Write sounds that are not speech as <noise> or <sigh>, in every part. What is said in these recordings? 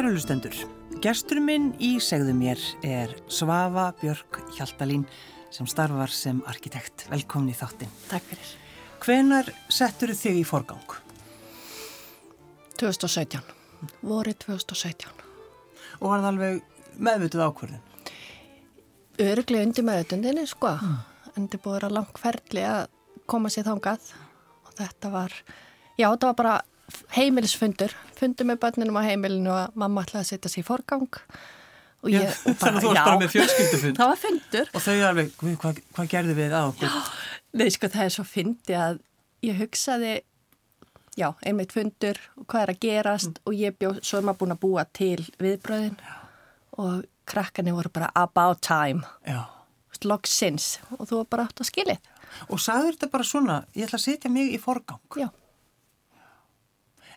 Kærulustendur, gestur minn í segðu mér er Svafa Björk Hjaltalín sem starfar sem arkitekt. Velkomin í þáttin. Takk fyrir. Hvenar settur þig í forgang? 2017. Vorið 2017. Og var það alveg meðvituð ákvörðin? Öruglega undir meðutundinni, sko. Mm. En þetta búið að langferðli að koma sér þángað og þetta var, já, þetta var bara heimilisfundur. Fundur með börnunum á heimilinu og mamma ætlaði að setja sér í forgang og ég... Já, og bara, þannig að þú varst bara með fjölskyldufund. það var fundur. Og þau alveg, hvað hva gerði við á okkur? Nei, sko, það er svo fyndi að ég hugsaði já, einmitt fundur og hvað er að gerast mm. og ég bjóð, svo er maður búin að búa til viðbröðin já. og krakkarnir voru bara about time loksins og þú var bara átt að skilja Og sagður þetta bara svona, ég ætla að setja mig í forgang Já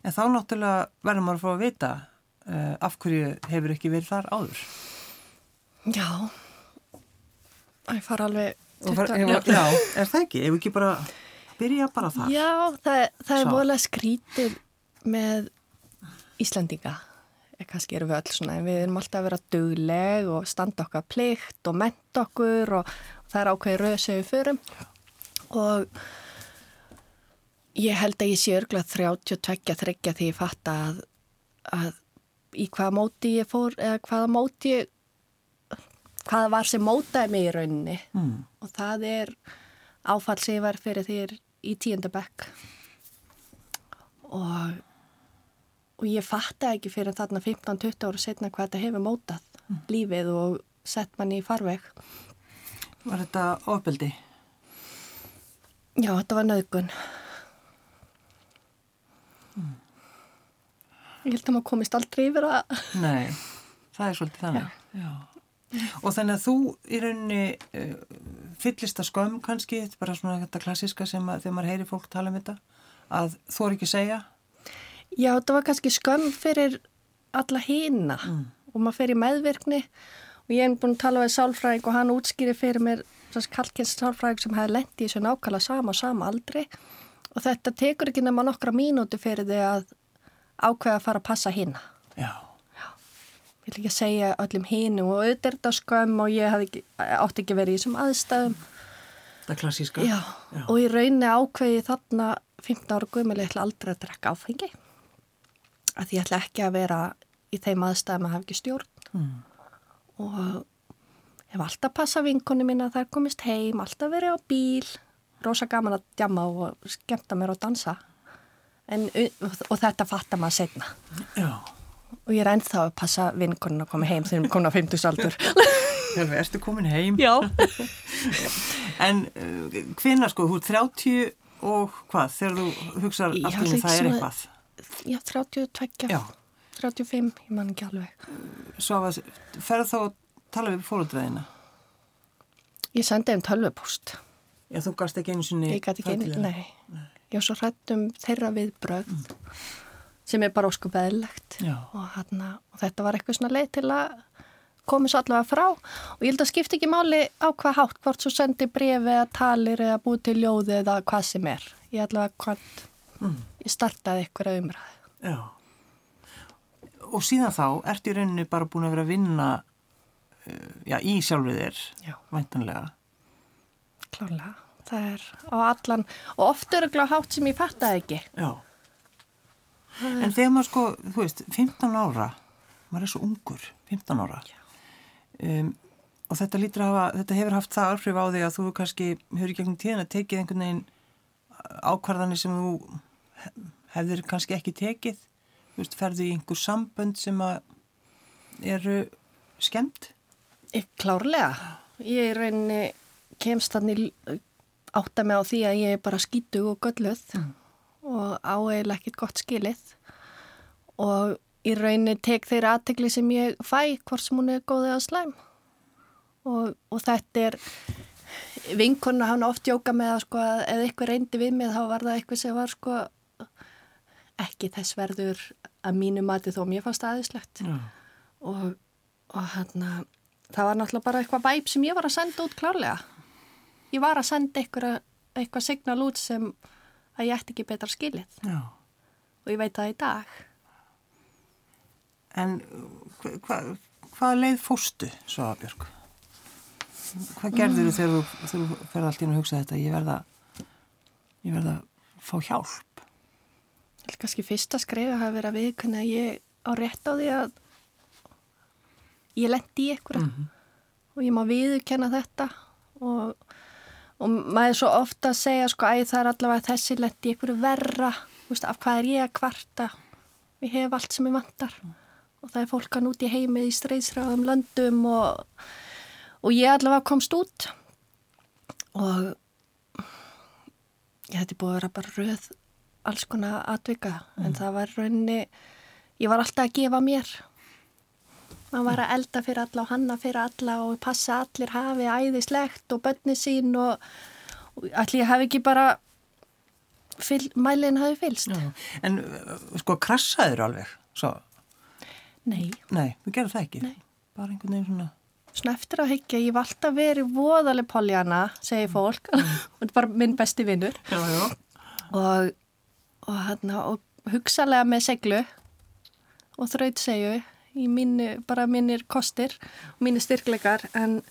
En þá náttúrulega verður maður að fá að vita uh, af hverju hefur ekki verið þar áður Já Það far alveg far, hefur, Já, er það ekki? Ef ekki bara byrja bara þar. Já, það, það er volið skrítið með Íslandinga. Kanski eru við öll svona, við erum alltaf að vera dugleg og standa okkar plikt og menta okkur og, og það er ákveði röðsegu fyrum og ég held að ég sé örgulega 32 þryggja því ég fatt að, að í hvaða móti ég fór eða hvaða móti hvaða var sem mótaði mig í rauninni mm. og það er áfall sem ég var fyrir þér í tíundabekk og, og ég fatta ekki fyrir þarna 15-20 ára setna hvað þetta hefur mótað mm. lífið og sett manni í farveg Var þetta ofbeldi? Já, þetta var nöðgun mm. Ég held að maður komist aldrei yfir að Nei, það er svolítið þannig Já, Já. Og þannig að þú í rauninni uh, fyllist að skömm kannski, þetta er bara svona þetta klassiska sem að þegar maður heyri fólk tala um þetta, að þú er ekki að segja? Já, þetta var kannski skömm fyrir alla hýna mm. og maður fer í meðvirkni og ég hef búin að tala við sálfræðing og hann útskýri fyrir mér kalkins sálfræðing sem hefði lendi í þessu nákvæmlega sama og sama aldrei og þetta tekur ekki nema nokkra mínúti fyrir því að ákveða að fara að passa hýna. Já. Vil ekki segja öllum hínu og auðvitað skömm og ég ekki, átti ekki verið í þessum aðstæðum. Það er klassíska. Já, Já. og ég raunni ákveði þarna 15 ára guðmjöli ætla aldrei að drekka áfengi. Að ég ætla ekki að vera í þeim aðstæðum að hafa ekki stjórn. Mm. og hef alltaf passað vinkonni mín að það er komist heim alltaf verið á bíl rosa gaman að djama og skemta mér og dansa en, og þetta fattar maður setna Já og ég er ennþá að passa vinkonun að koma heim þegar hún kom á 50 aldur <laughs> Hjálfi, erstu komin heim? Já <laughs> En uh, hvina sko, þú er 30 og hvað, þegar þú hugsaður um það er eitthvað? Já, 32 Já. 35, ég man ekki alveg Svo að ferð þá að tala við fólkdreðina? Ég sendi um tölvupúst Já, þú gafst ekki einu sinni Ég gæti ekki einu, nei. nei. Ég var svo hrættum þeirra við bröð mm. sem er bara óskup eðlegt og, hana, og þetta var eitthvað svona leið til að koma svo allavega frá. Og ég held að skipti ekki máli á hvað hátt hvort svo sendi brefi eða talir eða búið til ljóði eða hvað sem er. Ég allavega hvort mm. ég startaði eitthvað umræði Já. Og síðan þá ertu í rauninni bara búin að vera að vinna uh, já, í sjálfið þér væntanlega? Klálega, það er á allan og oft er gláð hátt sem ég fattaði ekki. Já. En þegar maður sko, þú veist, 15 ára, maður er svo ungur, 15 ára. Um, og þetta lítur að hafa, þetta hefur haft það áhrif á því að þú kannski, hefur í gegnum tíðan að tekið einhvern veginn ákvarðanir sem þú hefur kannski ekki tekið, þú veist, ferðu í einhver sambönd sem að eru skemmt? Klárlega, ég er reyni kemst þannig átta mig á því að ég er bara skítu og gölluð mm. og áegilega ekkert gott skilið. Og í raunin tek þeirra aðtegli sem ég fæ hvort sem hún er góðið að slæm. Og, og þetta er vinkonna hann oft jóka með að sko að eða eitthvað reyndi við mig þá var það eitthvað sem var sko ekki þess verður að mínu mati þó mér fannst aðeinslegt ja. og, og hann að það var náttúrulega bara eitthvað væp sem ég var að senda út klárlega ég var að senda eitthvað, eitthvað signal út sem að ég ætti ekki betra skilið Já. og ég veit það í dag En hvað hva, leið fóstu, Svabjörg? Hvað gerður þú þegar þú, ferði allt inn að hugsa þetta? Ég verða, ég verða að fá hjálp. Kanski fyrsta skrifa hafa verið að viðkunna að ég á rétt á því að ég lendi í eitthvað mm -hmm. og ég má viðkenna þetta og, og maður er svo ofta að segja sko að það er allavega þessi lendi eitthvað verra, veist, af hvað er ég að kvarta? Ég hef allt sem ég vantar. Og það er fólkan út í heimið í streyðsræðum löndum og, og ég allavega komst út. Og ég hætti búið að vera bara röð alls konar atvika. Mm. en það var raunni ég var alltaf að gefa mér maður var að elda fyrir alla og hanna fyrir alla og passa allir hafi æðislegt og bönni sín og, og allir hafi ekki bara fyl, mælinn hafi fylst. Já. En uh, sko krassaður alveg svo. Nei. Nei, við gerum það ekki? Nei. bara einhvern veginn svona? Svona eftir að higgja, ég var alltaf verið voðaleg poljana, segir fólk. Mm. <laughs> og þetta er bara minn besti vinnur og, og, og hugsalega með seglu og þraut segju í mínu, bara mínir kostir og mínir styrkleikar en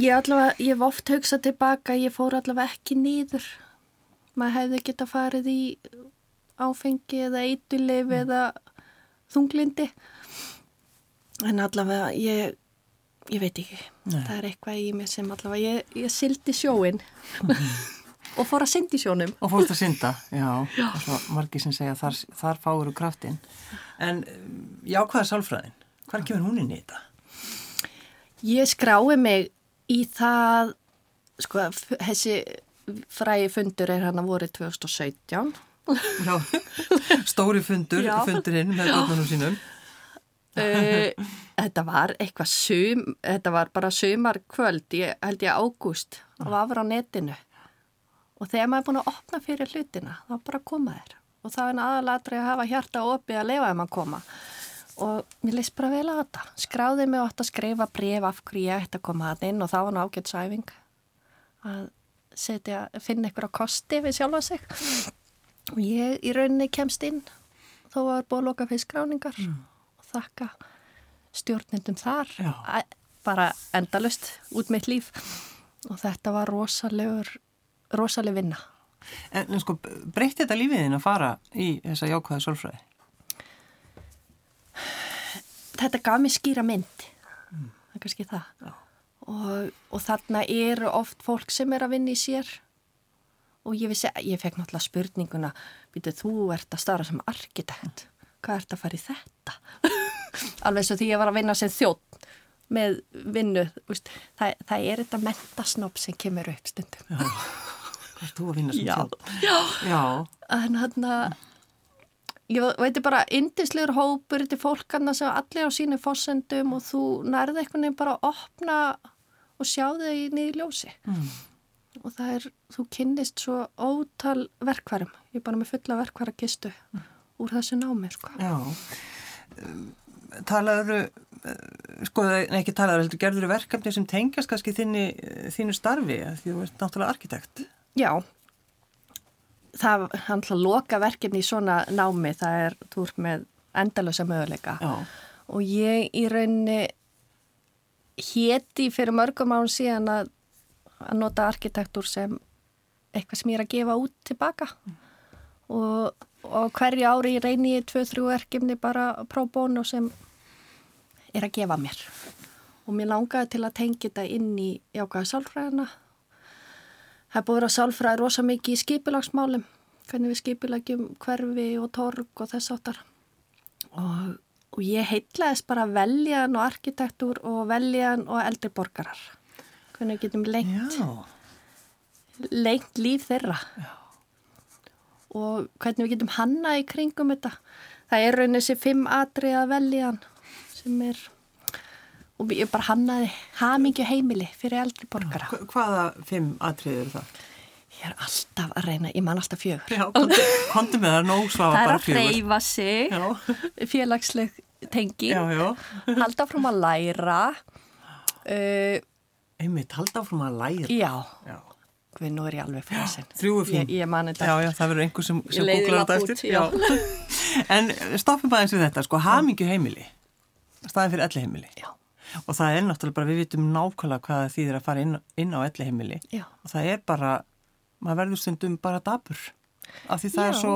ég allavega, ég hef oft hugsað tilbaka, ég fór allavega ekki nýður maður hefði geta farið í áfengi eða eitulif mm. eða þunglindi en allavega ég, ég veit ekki Nei. það er eitthvað í mig sem allavega ég, ég sildi sjóin <laughs> og fór að syndi sjónum og fórst að synda, já, já. margir sem segja þar, þar fáur úr kraftin en já, hvað er sálfræðin? hvað kemur hún inn í þetta? Ég skrái mig í það sko, þessi fræði fundur er hann að voru 2017 Já, stóri fundur já. fundurinn með börnunum sínum uh, Þetta var eitthvað sum, þetta var bara sumarkvöld, ég held ég ágúst og var á netinu og þegar maður er búin að opna fyrir hlutina þá bara koma þér. Og það er aðalatri að hafa hjarta opið að lefa ef maður koma. Og mér leist bara vel að þetta. Skráði mig átt að skrifa bref af hverju ég ætti að koma að inn og það var ná ágætt sæfing að setja, finna ykkur á kosti við sjálfa sig. Og ég í rauninni kemst inn þó var búin að loka fyrir skráningar mm. og þakka stjórnindum þar. Að, bara endalust út mitt líf. Og þetta var rosalegur rosalega vinna. En, sko, breytti þetta lífiðin að fara í þessa jákvæða solfræði? Þetta gaf mér skýra mynd, mm. það er kannski það. Og, og þarna eru oft fólk sem er að vinna í sér og ég vissi, ég fekk náttúrulega spurninguna, býtu þú ert að starra sem arkitekt, hvað ert að fara í þetta? <laughs> Alveg svo því ég var að vinna sem þjótt með vinnu, það, það er þetta mentasnopp sem kemur upp stundum. Hvað er þú að vinna sem tjóð? Já, já. En hann að, ég veit bara, indislegur hópur til fólkarna sem allir á sínu fósendum og þú nærði einhvern veginn bara að opna og sjá þau í nýju ljósi. Mm. Og það er, þú kynnist svo ótal verkvarum. Ég er bara með fulla verkvarakistu mm. úr þessu námi, sko. Já. Talaður, sko, ekki talaður, heldur, gerður verkefni sem tengast kannski þinni, þínu starfi, því þú ert náttúrulega arkitekt. Já, það er hann til að loka verkefni í svona námi, það er túr með endalösa möguleika Já. og ég í rauninni héti fyrir mörgum án síðan að, að nota arkitektur sem eitthvað sem ég er að gefa út tilbaka mm. og, og hverju ári reyni ég tvö-þrjú verkefni bara pró bónu sem er að gefa mér og mér langaði til að tengja þetta inn í jákaða sálfræðina Það er búið að vera sálfræði rosa mikið í skipilagsmálum, hvernig við skipilagjum hverfi og torg og þess áttar. Og, og ég heitlaðist bara veljan og arkitektur og veljan og eldri borgarar. Hvernig við getum lengt, lengt líf þeirra. Já. Og hvernig við getum hanna í kringum þetta. Það er raunin þessi fimm atriða veljan sem er og ég bara hannaði hamingju heimili fyrir eldri borgara. Hvaða fimm atriður eru það? Ég er alltaf að reyna, ég man alltaf fjögur. Já, konti með það nóg svafa bara fjögur. Það er að reyfa sig, félagsleg tengi, halda frum að læra. Uh, Einmitt, halda frum að læra. Já, já. Við nú er ég alveg fyrir þessin. <gasps> Þrjú er fín. Ég, ég mani þetta. Já, já, það verður einhver sem, sem googlar þetta eftir. Já. <laughs> en stoppum bara eins við þetta, sko, hamingju heimili. Staðin fyrir elli heimili. Já. Og það er náttúrulega bara, við vitum nákvæmlega hvað það þýðir að fara inn, inn á elli heimili. Já. Og það er bara, maður verður stundum bara dabur. Af því það Já. er svo,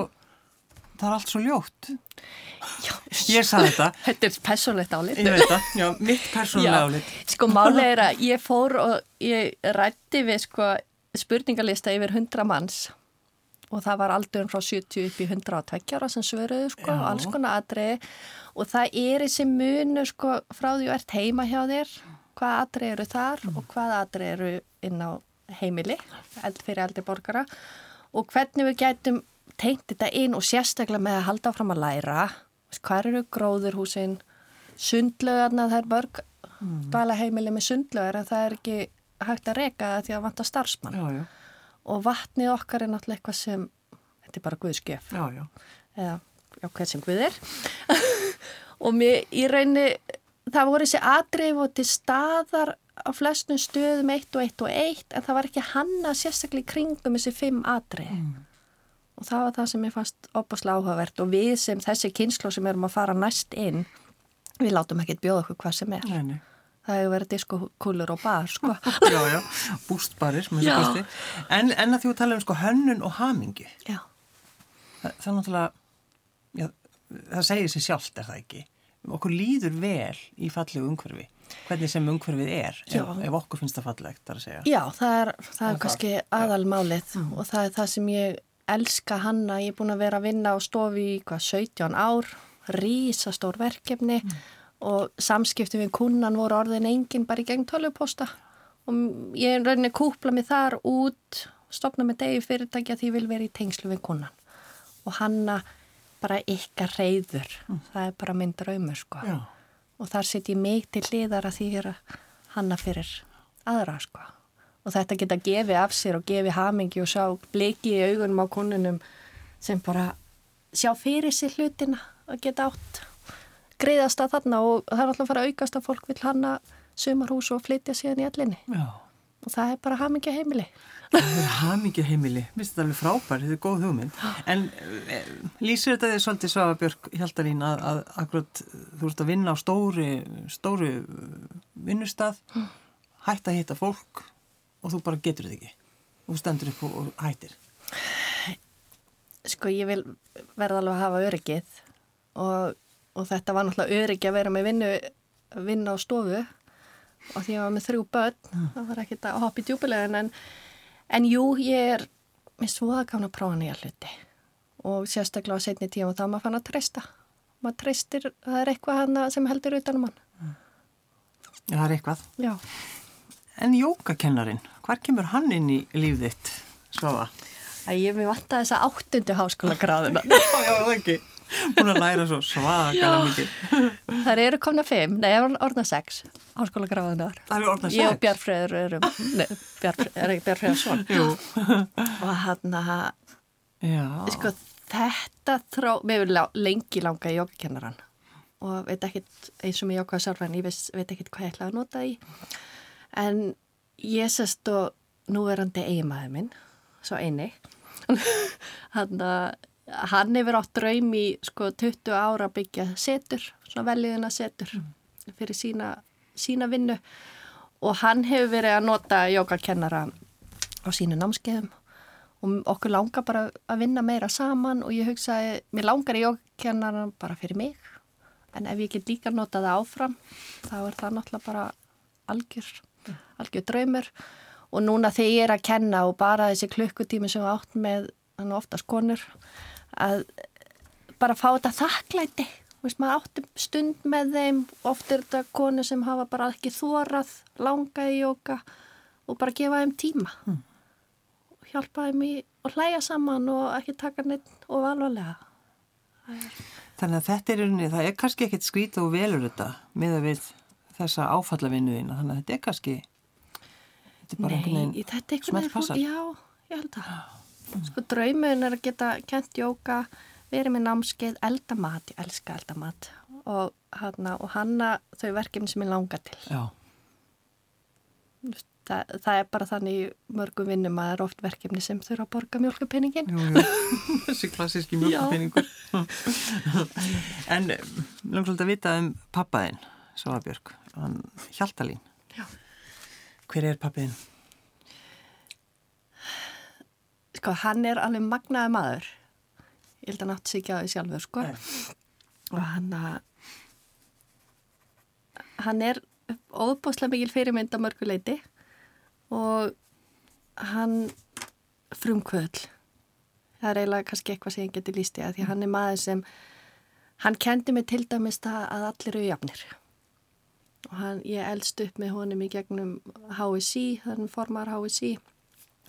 það er allt svo ljótt. Já. Ég sagði þetta. <laughs> Þetta er personlegt álit. Já, mitt persónulega álit. Sko máli er að ég fór og ég rætti við sko spurningalista yfir 100 manns og það var aldurinn frá 70 upp í 102 ára sem svöruðu sko, Já. alls konar atriði og það er þessi munu sko frá því þú ert heima hjá þér, hvað atriði eru þar og hvað atriði eru inn á heimili, fyrir eldri borgara. Og hvernig við gætum tengt þetta inn og sérstaklega með að halda áfram að læra, hvað eru gróðurhúsin, sundlögarna, það er mörg dvala heimili með sundlögar en það er ekki hægt að reka það því að vanta starfsmann. Já, já, og vatnið okkar er náttúrulega eitthvað sem þetta er bara guðskjöf já, já. eða já, hvern sem guð er og mér í raunni það voru þessi atrif og til staðar á flestum stöðum eitt og eitt og eitt en það var ekki hanna sérstaklega í kringum þessi fimm atrif og það var það sem ég fannst opaslega áhugavert og við sem þessi kynslu sem erum að fara næst inn við látum ekkert bjóða okkur hvað sem er Nei, nei. það hefur verið diskokúlur og bar sko <laughs> Já, já, bústbarir, Já. En, en að því að tala um sko hönnun og hamingi. já, Það, það er náttúrulega, já, það segir sér sjálft er það ekki. Okkur líður vel í fallegu umhverfi. Hvernig sem umhverfið er, ef, ef okkur finnst það fallegt, að segja. já það er, það Það er kannski aðalmálið Mm. og það er það sem ég elska hanna ég er búin að vera að vinna á stofi í hvað 17 ár, rísastór verkefni Mm. og samskipti við kunnan voru orðin engin bara í gegn tölvuposta og ég er rauninni kúpla mig þar út stopna með degi fyrirtækja því ég vil vera í tengslu við kunnan og hanna bara ykkar reyður það er bara minn draumur sko Mm. Já. og þar set ég mig til hliðar að því að hanna fyrir aðra sko og þetta geta gefið af sér og gefið hamingi og sjá bliki í augunum á kunnunum sem bara sjá fyrir sér hlutina og geta átt greiðast að þarna og það er alltaf að fara að aukast að fólk vil hanna sumarhús og flytja síðan í allinni Já. og það er bara hamingi heimili hamingju heimili, minnst þetta alveg frábær, þetta er góð hugmynd. En e, lýsir þetta þið svolítið Svafa Björk Hjaldarín að, að akkurat þú ert að vinna á stóri, stóri uh, vinnustað, hætt að hitta fólk og þú bara getur þetta ekki. Þú stendur upp og, og hættir. sko ég vil verða alveg að hafa öryggið og, og þetta var náttúrulega öryggi að vera með vinnu, vinna á stofu og því að ég var með þrjú börn það var ekkert að hoppa í djúpilegin en, en jú, ég er mér svo að gafna að prófa nýja hluti og sérstaklega á setni tíma þá maður fann að treysta maður treystir, það er eitthvað hana sem heldur utanum hann Já, það er eitthvað. já, En jókakennarin, hvar kemur hann inn í líf þitt, Svafa? að ég mér vanta þessa áttundu háskóla gráðuna Já, <laughs> já, það ekki. Búin að læra svo svakalega mikið. þar eru komna fimm, nei, orðna sex háskóla gráðunar Það eru orðna Ég og sex. Bjarfröður erum, nei, Bjarfröður, er ekki Bjarfröður svon. Jú. Og hann að, sko, þetta þrá, mér vil lengi langa í jókakennaran og veit ekkit, eins og með jókaða sarfæn, ég veist, veit ekkit hvað ég ætla að nota í. En ég sest og núverandi eiginmaður minn, svo eini, <laughs> hann að, hann hefur átt draum í, sko, 20 ára að byggja setur, svona veljiðina setur fyrir sína, sína vinnu. Og hann hefur verið að nota jókakennara á sínu námskeiðum. Og okkur langar bara að vinna meira saman og ég hugsaði, mér langar í jókakennaran bara fyrir mig. En ef ég get líka nota það áfram þá er það náttúrulega bara algjör, algjör draumur. Og núna þegar ég er að kenna og bara þessi klukkutími sem við átt með þannig oftast konur að bara fá þetta þakklæti Veist, maður áttum stund með þeim oft er þetta konur sem hafa bara ekki þórað langa í jóka og bara gefa þeim tíma Mm. hjálpa þeim í og hlæja saman og ekki taka neitt og alvarlega Þannig að þetta er það er kannski ekkit skrít og velur þetta með að við þessa áfallavinnuðina. Þannig að þetta er kannski, þetta er bara einhvern Nei, veginn er einhvern smelt veginn passar. Já, ég held að Sko draumun er að geta kent jóka verið með námskeið, elda mat ég elska elda mat og, hana, og hanna þau verkefni sem ég langar til Já, það, það er bara þannig mörgum vinnum að það er oft verkefni sem þurfa að borga mjölkupenningin. Jú, jú, <laughs> þessi klassíski mjölkupinningur. <laughs> en langt svolítið að vita um pappaðinn, Svalbjörg, hann Hjaltalín. Já. Hver er pappiðinn? Sko, hann er alveg magnaði maður. Ég held að nátt sig ekki á því sjálfur, sko. Nei. Og hann að hann er óbúslega mikil fyrirmynd á mörguleiti og hann frumkvöld það er eiginlega kannski eitthvað sem ég geti líst í að því hann er maður sem hann kendi mig til dæmis það að allir eru jafnir og hann, ég eldst upp með honum í gegnum HSI, þannig formar HSI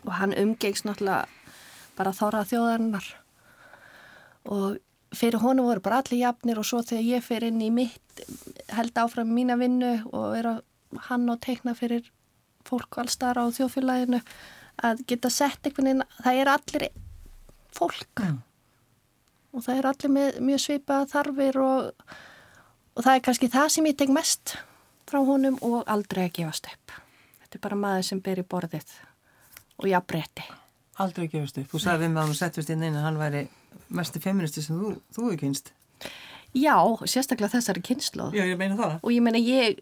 og hann umgegst náttúrulega bara þóra þjóðarinnar og fyrir honum voru bara allir jafnir og svo þegar ég fer inn í mitt held áfram mína vinnu og er að hann og teikna fyrir fólk allstar á þjóðfélaginu að geta sett einhvern veginn, það er allir fólk mm. og það er allir með mjög svipað þarfir og, og það er kannski það sem ég tek mest frá honum og aldrei að gefast upp. Þetta er bara maður sem ber í borðið og jafnbreytti. Aldrei að gefast upp. Þú sagði við með hann settist inn einu að hann væri mest feministi sem þú, þú hefur kynst. Já, sérstaklega þessari kynslu. Já, ég meina það. Og ég meina ég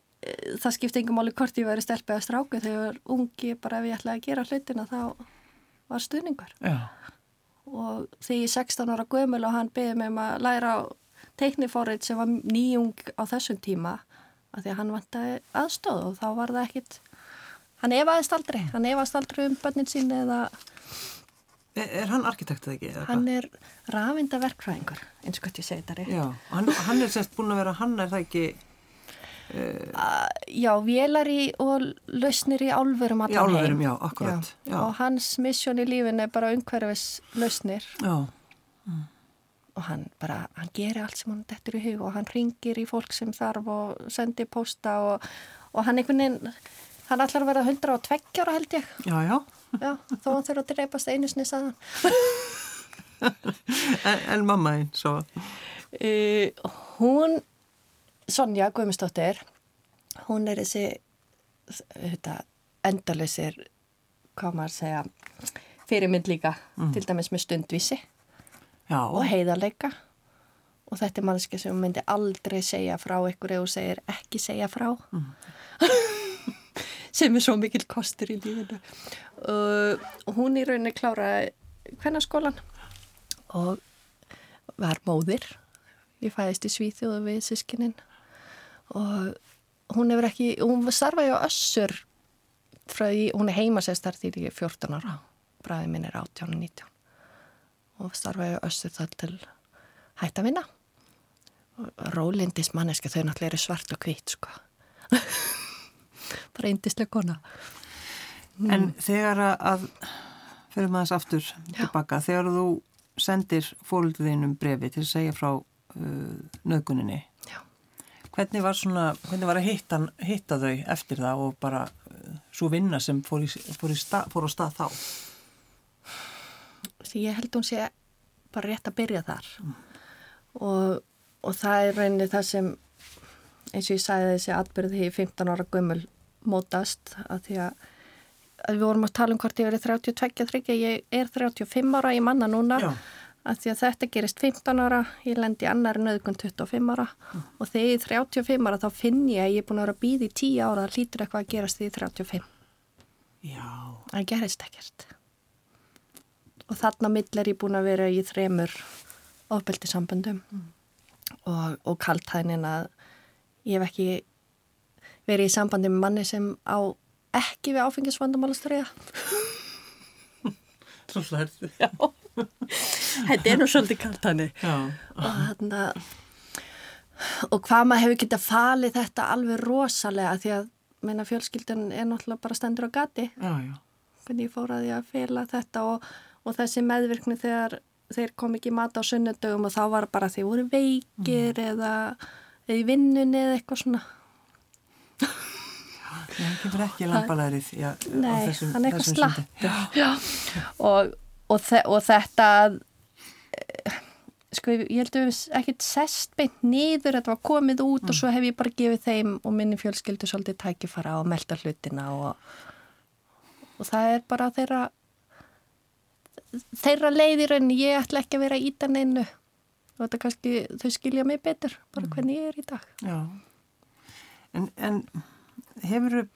það skipti engum máli hvort ég væri stelpið að stráku þegar ungi bara ef ég ætlaði að gera hlutina þá var stuðningur Já. og þegar ég er 16 ára gömul og hann beði mig um að læra teiknifórið sem var nýjung á þessum tíma að því að hann vantæði aðstóð og þá var það ekkit hann efaðist aldrei, hann efaðist aldrei um bönnin sín eða Er, er hann arkitektið ekki? Hann er rafindaverkfræðingur eins og hvað ég segi þetta Já, hann, hann er semst búin að vera hann er það ekki Uh, já, vélari og lausnir í álverum allan heim. Í álverum, já, akkurat. Já. Já. Og hans missjón í lífin er bara umhverfis lausnir. Já. Mm. Og hann bara, hann gerir allt sem hann dettur í hug og hann ringir í fólk sem þarf og sendir posta og, og hann einhvern veginn, hann allar verða 120 ára held ég. Já, já. Já, þó hann þurfa að dreipast einu snið saðan. <laughs> en, en mamma einn, svo? Uh, hún Sonja Guðmundsdóttir hún er þessi þetta, endalysir hvað maður segja fyrirmynd líka mm. til dæmis með stundvísi Já. og heiðarleika og þetta er mannski sem myndi aldrei segja frá ykkur eða segir ekki segja frá mm. <laughs> sem er svo mikil kostur í lífinu. Uh, hún í rauninni klára hvernarskólan og var móðir. Ég fæðist í Svíþjóðu við sískininn og hún hefur ekki, hún starfaði á össur frá því, hún er heimasestar því því 14 ára, bræði minn er 18 og 19 og starfaði á össur þar til hætt að vinna. Rólindis manneska, þau náttúrulega eru svart og hvít sko <laughs> bara eindislega kona En mm. þegar að fyrir maður þess aftur Já. tilbaka, þegar þú sendir fólkðinum brefi til að segja frá uh, nöguninni Hvernig var, svona, hvernig var að hitta, hitta þau eftir það og bara uh, svo vinna sem fór, í, fór, í stað, fór á stað þá? Því ég held hún sé bara rétt að byrja þar mm. og, og það er rauninni það sem eins og ég sagði þessi atbyrði í 15 ára gömul mótast að því að, við vorum að tala um hvort ég verið 32-30, ég er 35 ára, ég manna núna Já að því að þetta gerist 15 ára, ég lendi annar nöðgun 25 ára mm. og þegar ég er 35 ára þá finn ég að ég er búin að vera að býði í 10 ára, það hlýtur eitthvað að gerast því 35. Já. Það gerist ekkert. Og þarna mill er ég búin að vera í þremur ofbeldi samböndum mm. og, og kaltæðin að ég hef ekki verið í sambandi með manni sem á ekki við áfengisvandamálastöriða. <laughs> Svo hlærðu. Já. Þetta er nú svolítið kalt hann og, og hvað maður hefur getið að fali þetta alveg rosalega því að meina, fjölskyldan er náttúrulega bara stendur á gati já, já. hvernig ég fór að ég að fela þetta og, og þessi meðvirkni þegar þeir kom ekki mat á sunnudögum og þá var bara þeir voru veikir mm. eða, eða í vinnunni eða eitthvað svona Það kemur ekki lambalærið Nei, þessum, hann er eitthvað slatt og og, og þetta eh, sko ég held að við ekkert sest beint nýður, þetta var komið út mm. og svo hef ég bara gefið þeim og minni fjölskyldu svolítið tækifara og melda hlutina og og það er bara þeirra þeirra leiðir en ég ætla ekki að vera ítan einu og þetta kannski, þau skilja mig betur bara mm. hvernig ég er í dag. Já, en, en hefur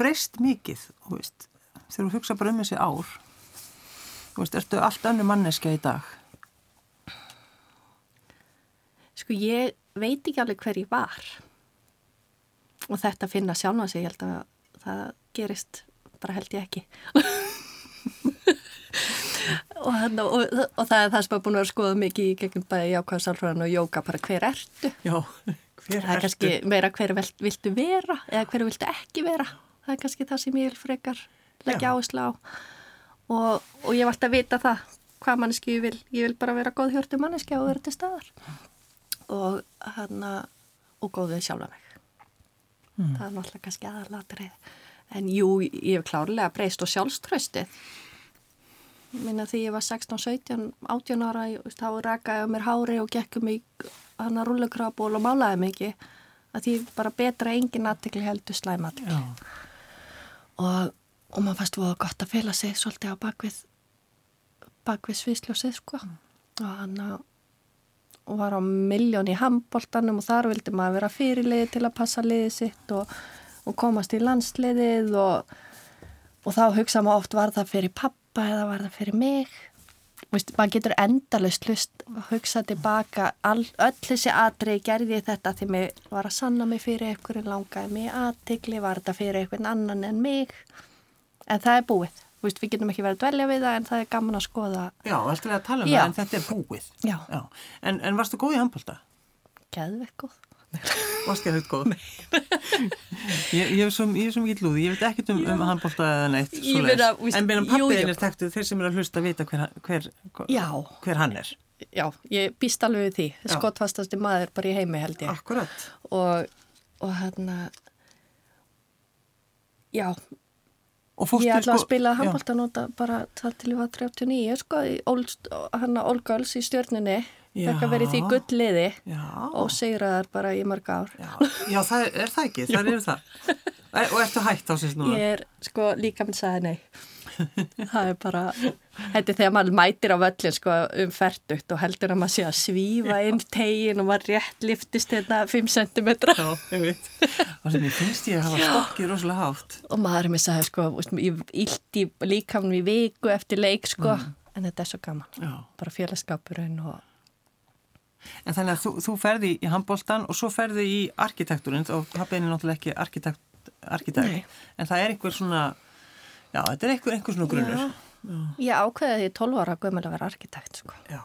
breyst mikið veist, þegar þú hugsa bara um þessi ár þú veist, ertu allt annu manneskja í dag? Sko ég veit ekki alveg hver ég var. Og þetta finna sjálf að sig, ég held að það gerist bara held ég ekki. <laughs> Og, og, og, og það er það sem er búin að skoða mikið í gegnum bæði jákvæðsálfræðan og jóka bara hver ertu? Já, hver það er kannski meira hver vilt, viltu vera eða hver viltu ekki vera. Það er kannski það sem ég vil frekar leggja áherslu á. Og ég vart að vita það hvað manneski ég vil. Ég vil bara vera góð hjörtu manneski og vera til staðar. Og hann og góðið sjálfa mig. Mm. það er náttúrulega kannski aðalatrið en jú, ég hef klárlega breyst og sjálfströstið minna því ég var 16, 17, 18 ára þá rakaði mér hári og gekkum í hann að rullekraból og málaði mikið að því bara betra engin aðtikli heldur slæm aðtikli og, og maður fannst voða gott að fela sig svolítið á bakvið bakvið sviðsljósið sko. Mm. og hann að og var á miljón í handbóltanum og þar vildi maður vera fyrirlið til að passa liðið sitt og, og komast í landsliðið og, og þá hugsa maður oft var það fyrir pappa eða var það fyrir mig Vist, maður getur endalust hlust að hugsa tilbaka all, öll þessi atrið gerði þetta því mér var að sanna mig fyrir einhverjum langaði mig aðtikli, var þetta fyrir einhvern annan en mig en það er búið Veist, við getum ekki verið að dvelja við það en það er gaman að skoða. Já, alltaf að tala um Já. það en þetta er búið. Já. Já. En, en varstu góð í handbólta? Gæðvekk góð. Varst ekki góð? Nei. <laughs> ég, ég er svo mikið lúði, ég veit ekkert um, um handbólta eða neitt. Víst, en meðan pappiðin er tektu þeir sem eru að hlusta að vita hver, hver, hver hann er. Já, ég býst alveg við því. Skottfastasti maður bara í heimi held ég. Akkurat. Og, og hérna, já, Ég ætla að sko, spila handbóltanóta bara það til ég var 39 sko, að Olgöls í stjórnunni það verið því gulliði og segraðar bara í mörg ár. Já, já það er, er það ekki, það er það. Og ertu hægt á síðan núna? Ég er sko líka minn sagði nei. Það er bara þetta er þegar maður mætir á völlin sko um færtugt og heldur að maður sé að svífa inn tegin og maður rétt liftist hérna 5 cm Já, ég veit og sem ég finnst ég að hafa stokkið rosalega hátt. Og maður er með að sko, ég íldi líkamnum í viku eftir leik sko, mm. en þetta er svo gaman. Já. bara félagskapurinn og En þannig að þú, þú ferði í handbóltan og svo ferði í arkitekturinn og pappin er náttúrulega ekki arkitekt, arkitekt en það er einhver svona Já, þetta er einhver, einhver svona grunnur. Já. Ég ákveði því 12 ára gömul að vera arkitekt, sko. Já.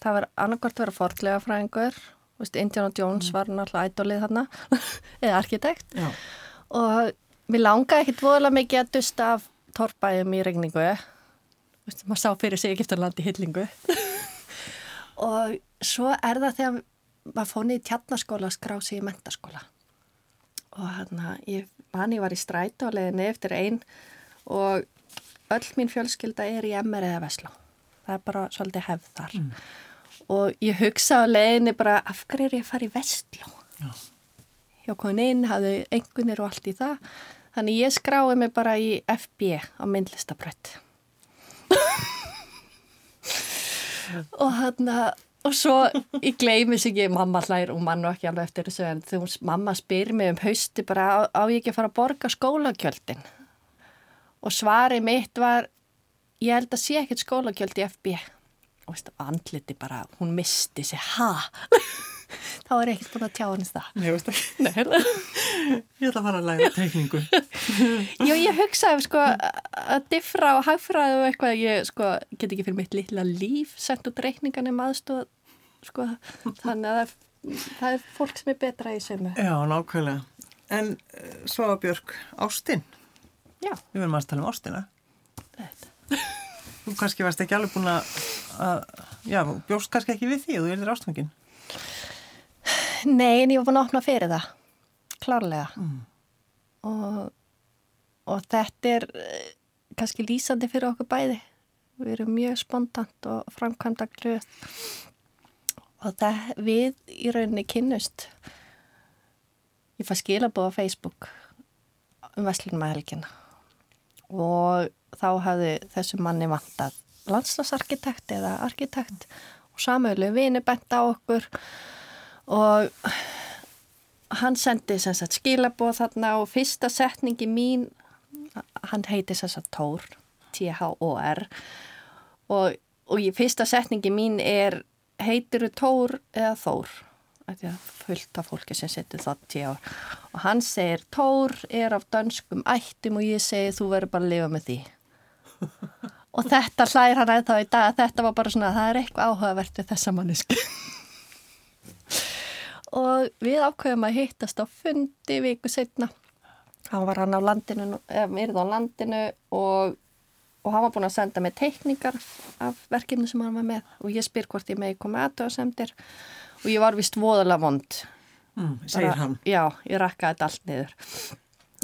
Það var annarkvært að vera fordlega fræðingur, Indiana Jones mm. var náttúrulega ædolið þarna, <laughs> eða arkitekt. Já. Og mér langaði ekkit voðalega mikið að dusta af torpæðum í regningu. Maður sá fyrir sig Egiptarlandi hillingu. <laughs> og svo er það þegar maður fónið í tjarnaskóla að skrá sig í mentaskóla. Og hérna, ég, manni var í strætu og leiðinni eftir einn og öll mín fjölskylda er í MR eða Vesla það er bara svolítið hefð þar mm. og ég hugsa á leginni bara af hverju er ég að fara í Vesla Já. hjá konin hafði engunir og allt í það þannig ég skrái mig bara í FB á myndlistabrött <laughs> og hann að og svo ég gleymi sig ekki mamma hlær og mann og ekki alveg eftir þessu en þegar mamma spyr mig um hausti bara á, á ég ekki að fara að borga skólakjöldin og svarið mitt var ég held að sé ekkert skólagjöld í FB og andliti bara hún misti sig, ha? <laughs> þá er ekkert búin að tjá hans það Nei, veist ekki. <laughs> Ég ætla að fara að læra teikningu. <laughs> Já, ég hugsaði sko að diffra og hagfræði og eitthvað ég sko, get ekki fyrir mitt litla líf sendt út reikningan um aðstóð sko, þannig að það er fólk sem er betra í sömu Já, nákvæmlega. En eh, Svaabjörg, Ástinn Já. Við verðum að tala um ástina. Þú kannski varst ekki alveg búin að, já, bjóst kannski ekki við því að þú erðir ástfangin. Nei, en ég var búin að opna fyrir það. Klárlega. Mm. Og, og þetta er eh, kannski lýsandi fyrir okkur bæði. Við erum mjög spontant og framkvæmda glöð. Og það við í rauninni kynnust. Ég fær skilabóð á Facebook um Veslunum að helgina og þá hafði þessu manni vantað landslagsarkitekt eða arkitekt og samölu vini bent á okkur og hann sendi skilabóð þarna og fyrsta setningi mín hann heiti sem sagt Tór T-H-O-R og, og fyrsta setningi mín er heitiru Tór eða Þór? Fullt af fólki sem setur það T og hann segir Tór er af dönskum ættum og ég segi þú verður bara að lifa með því. Og þetta hlæðir hann eða þá í dag þetta var bara svona það er eitthvað áhugavert við þessa mannesku og við ákveðum að hittast á fundi viku setna hann var hann á landinu eða á landinu og, og hann var búin að senda mig teikningar af verkefni sem hann var með. Og ég spyr hvort ég megi koma aðtöðasemdir og ég var vist voðalega vond. Mm, segir hann. Já, ég rakkaði þetta allt niður.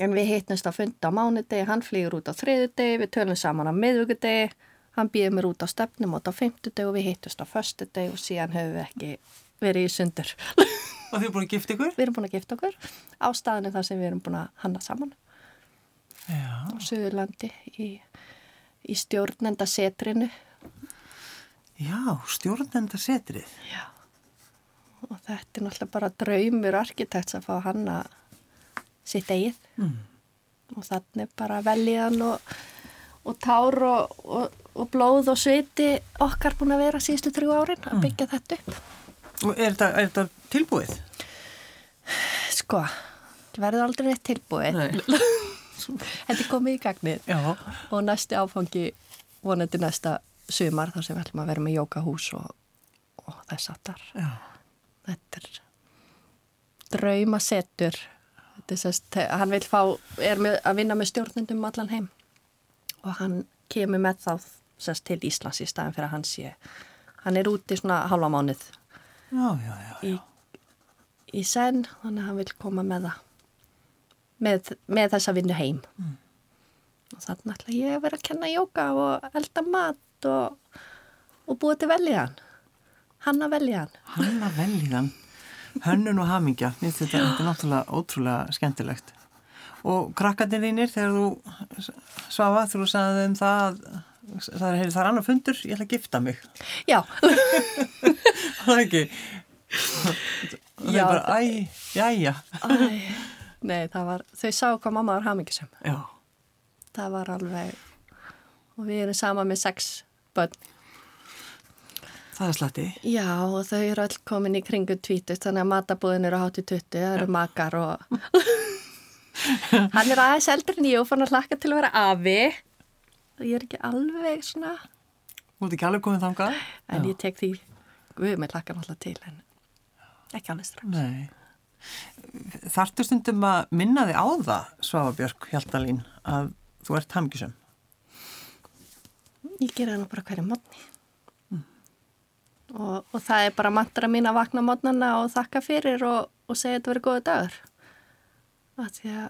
En við hittumst á fundi á mánudegi hann flýgur út á þriðudegi, við tölum saman á miðugudegi, hann býður mér út á stefnum út á fymtudegi og við hittumst á förstudegi og síðan höfum við ekki verið í sundur <laughs> Og þið erum búin að gifta ykkur? Við erum búin að gifta okkur á staðinu þar sem við erum búin að hanna saman Já. á Suðurlandi í, í stjórnenda setrinu. Já, stjórnenda setrið. Já, og þetta er náttúrulega bara draumur arkitekts að fá hanna sitt eigið Mm. og þannig bara veljiðan og, og tár og, og, og blóð og sviti okkar búin að vera síðustu þrjú árin að byggja þetta upp. Er þetta, er þetta tilbúið? Sko, það verður aldrei neitt tilbúið. Nei. <laughs> <laughs> Þetta er komið í gagnið Já. og næsti áfangi vonandi næsta sumar þar sem við ætlum að vera með jókahús og, og þess aftar. Já. Þetta er sérst, hann vil fá, er með, að vinna með stjórnendum um allan heim og hann kemur með þá sérst til Íslands í staðin fyrir að hann sé. Hann er úti svona halva mánuð Já, já, já. í, í senn, þannig að hann vil koma með það, með, með þessa vinnu heim. Mm. Og þannig ætla ég að vera að kenna jóka og elda mat og, og búa til veljan. Hann að velja hann. Hanna veljan. Hönnun og hamingja. Þetta, þetta er náttúrulega ótrúlega skemmtilegt. Og krakkarnir þínir, þegar þú svafa, þú sagði um það að það er, er annar fundur, ég ætla að gifta mig. Já, <laughs> Það er ekki. Það er Já, bara, æ, jæja. Æ, nei, það var, þau sá hvað mamma var hamingisum. Já. Það var alveg, og við erum sama með sex börn. Það er slatti. Já, og þau eru öll komin í kringu tvítust, þannig að matabúðin eru hátt í tuttu, það eru makar og... <laughs> Hann er aðeins eldri og fann að hlakka til að vera afi. Ég er ekki alveg svona, Þú ert ekki alveg komið þangað? en Já. ég tek því, við með hlakka náttúrulega til, en ekki alveg strax. Nei. Þartu stundum að minna þig á það, Svavabjörg Hjaltalín, að þú ert hamgisum? Ég gera það bara hverju mótni. Og, og það er bara mantra mín að vakna mótnana og þakka fyrir og, og segja þetta verið góða dagur. Það því að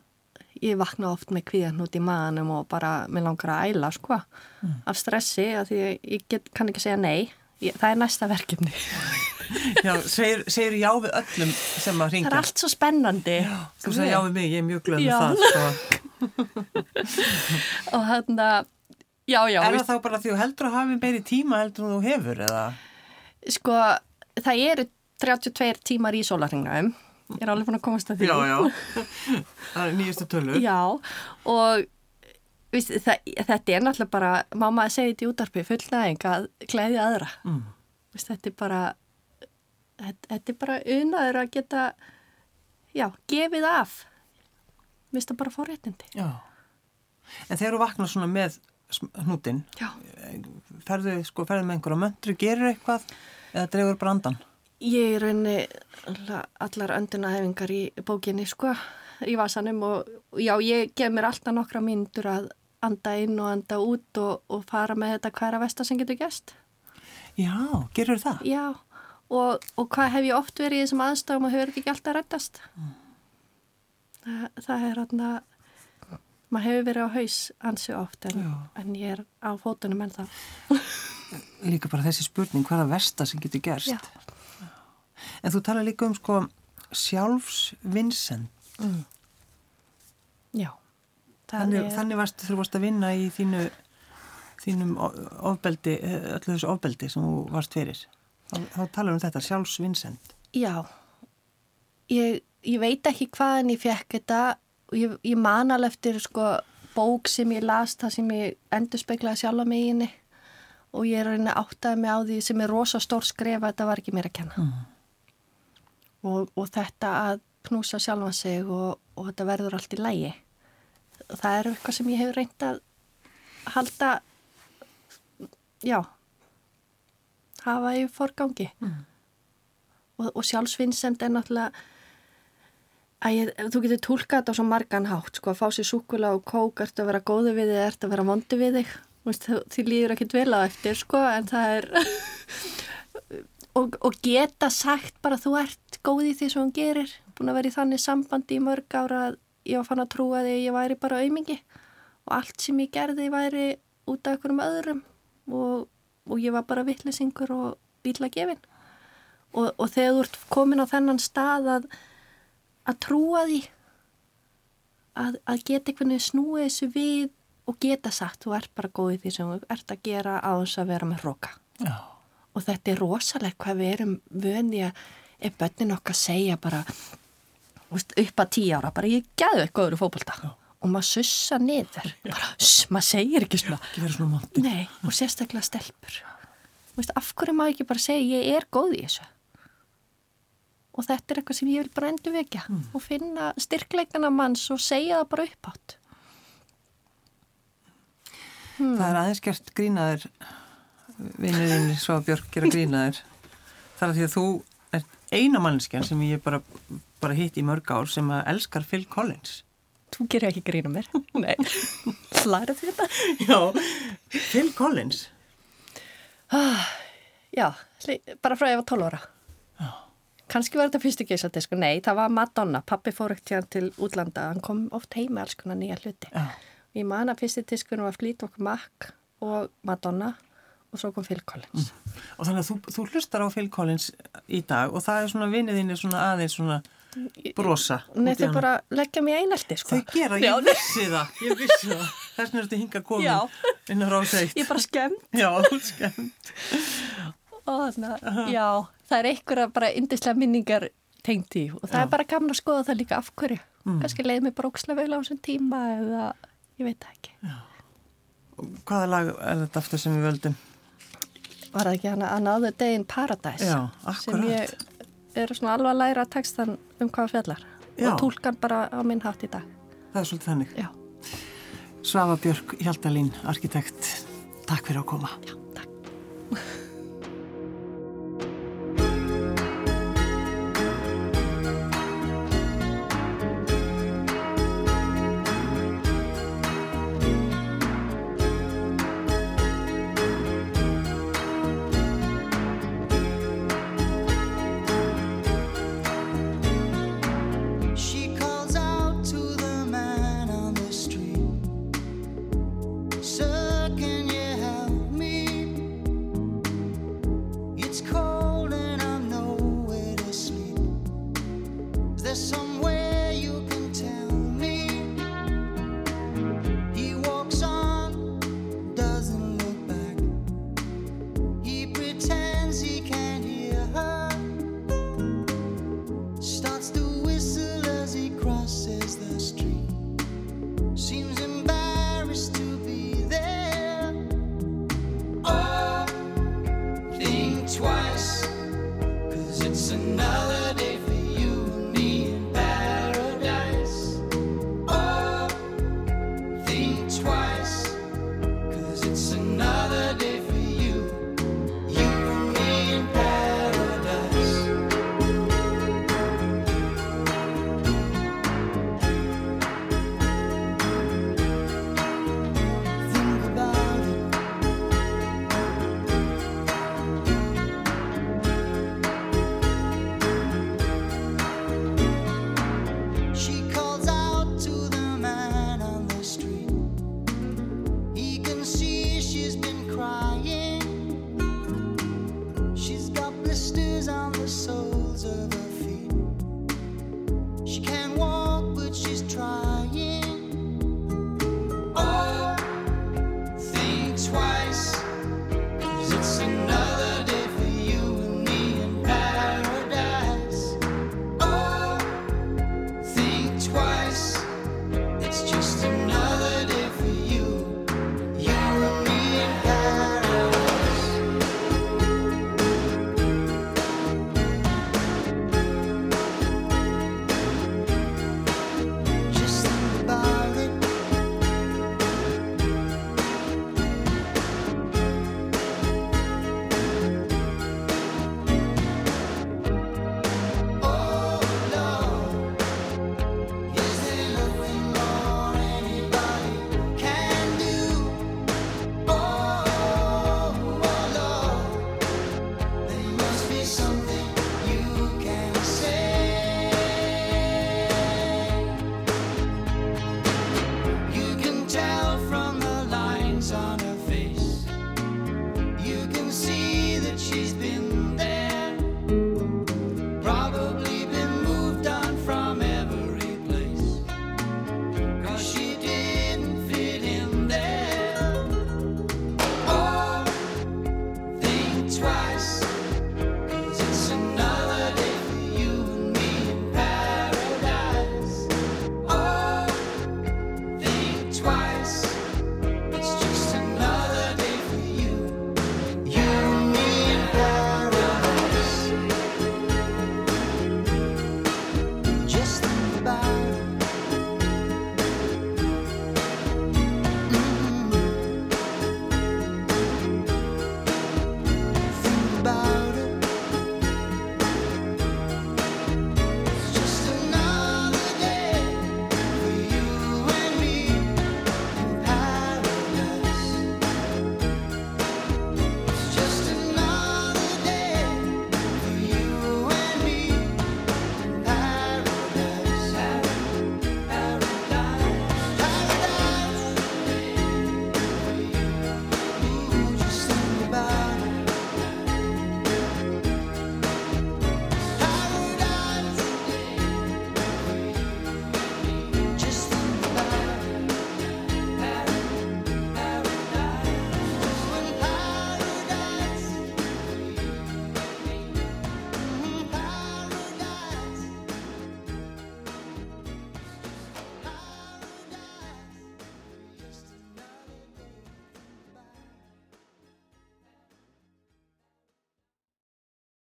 ég vakna oft með kvíðan út í maðanum og bara mér langar að æla, sko, af stressi, að því að ég get, kann ekki segja nei. Ég, það er næsta verkefni. <laughs> Já, segir, segir já við öllum sem að Það ringa. er allt svo spennandi. Þú segir já við mig, ég er mjög glöð með Já. það. Sko. <laughs> Og hann að, já, já, Er það þá bara því þú heldur að hafi meiri tíma heldur en þú hefur, eða? sko, það eru 32 tímar í sólarringnum. Ég er alveg búin að komast að því. já. Það er nýjastu tölur. Já, og víst, það, þetta er náttúrulega bara, mamma segið þetta í útarpi, fullnæðing að klæði aðra. Mm. Víst, þetta er bara, þetta, þetta er bara unaður að geta, já, gefið af. Vist það bara fórréttindi. Já. En þegar þú vaknar svona með hnútin, Já. ferðu, sko, ferðu með einhverja möndru, gerir eitthvað eða dregur brandan? Ég er raunni allar öndunahefingar í bókinni, sko, í vasanum og já, ég gef mér alltaf nokkra mínútur að anda inn og anda út og, og fara með þetta hverja vesta sem getur gæst. Já, gerur það? Já, og, og hvað hef ég oft verið í þessum aðstæðum og hefur þetta ekki alltaf rættast? Það, það er hann að, maður hefur verið á haus ansi oft en, en ég er á fótunum en það. Líka bara þessi spurning, hvað það versta sem getur gerst? Já. En þú tala líka um sko sjálfsvinsend. Já, Þannig, er... þannig varst þú varst að vinna í þínu, þínum ofbeldi, öllu þessu ofbeldi sem þú varst fyrir. Þá, þá talar um þetta, sjálfsvinsend. Já, ég, ég veit ekki hvaðan ég fekk þetta og ég, ég man alveg eftir sko bók sem ég las, það sem ég endur speiklaði sjálf á meginni og ég er reyna áttaði mig á því sem er rosa stór skref að þetta var ekki mér að kenna. Mm. Og, og þetta að knúsa sjálfa sig og, og þetta verður allt í lægi það er eitthvað sem ég hef reynd að halda já hafa í forgangi. Mm. og, og sjálfsvinnsemt er náttúrulega ég, þú getur tólkað þetta á svo margan hátt sko að fá sér súkula og kók ert að vera góðu við þig, ert að vera vondi við þig. Því líður ekkert vel á eftir sko en það er <laughs> og, og geta sagt bara þú ert góð í því sem hún gerir. Búin að vera í þannig sambandi í mörg ára að ég var fann að trúa því að ég væri bara auðmingi og allt sem ég gerði væri út af einhverjum öðrum. Og, og ég var bara vittlesingur og bíla gefin. Og, og þegar þú ert komin á þennan stað að, að trúa því að, að geta einhvern veginn snúið þessu við og geta sagt, þú ert bara góðið því sem þú ert að gera á þess að vera með roka Já. Og þetta er rosalega hvað við erum vöndi að ef bönnin okkar segja bara upp að tíu ára, bara ég gæðu eitthvað öðru fókbalta og maður sussa niður. Bara, maður segir ekki svona. Ekki vera svona Nei, og sérstaklega stelpur. Veist, af hverju maður ekki bara segja ég er góð í þessu? Og þetta er eitthvað sem ég vil bara endur vekja mm. og finna styrkleikana manns og segja það bara upp átt hmm. Það er aðeins gert grínaður vinnuðinn svo að Björk gera grínaður þar að því að þú er eina mannskjan sem ég bara bara hitt í mörg ár sem að elskar Phil Collins. Þú gerir ekki grína mér. <laughs> Nei, hlæra þetta? Já, Phil Collins. Ah, Já, bara frá ég var 12 ára. Já. Kanski var þetta fyrstu geysadisku Nei, það var Madonna, pappi fór ekkert til útlanda. Hann kom oft heima alls konar nýja hluti. Já. Ég man að fyrstu diskunum var Fleetwood Mac og Madonna og svo kom Phil Collins mm. Og þannig að þú, þú hlustar á Phil Collins í dag og það er svona vinniðinni svona aðeins svona brosa Nei þau bara leggja mér einaldi sko. Þau gera, ég Já. vissi það Ég vissi það, <laughs> þess vegna ertu hinga komin inn á ráseitt Ég er bara skemmt Já, skemmt <laughs> Já, það er einhverja bara indislega minningar tengt í og það Já. er bara gaman að skoða það líka af hverju mm. kannski leiði mig brókslega vel á þessum tíma eða ég veit það ekki Já. Hvaða lag er þetta aftur sem við völdum? Var það ekki hana Another Day in Paradise Já, sem ég er svona alveg að læra textan um hvað fjallar Já. og tólkan bara á minn hatt í dag. Það er svolítið þannig. Já. Svafa Björk Hjaldalín, arkitekt, takk fyrir að koma. Já, takk.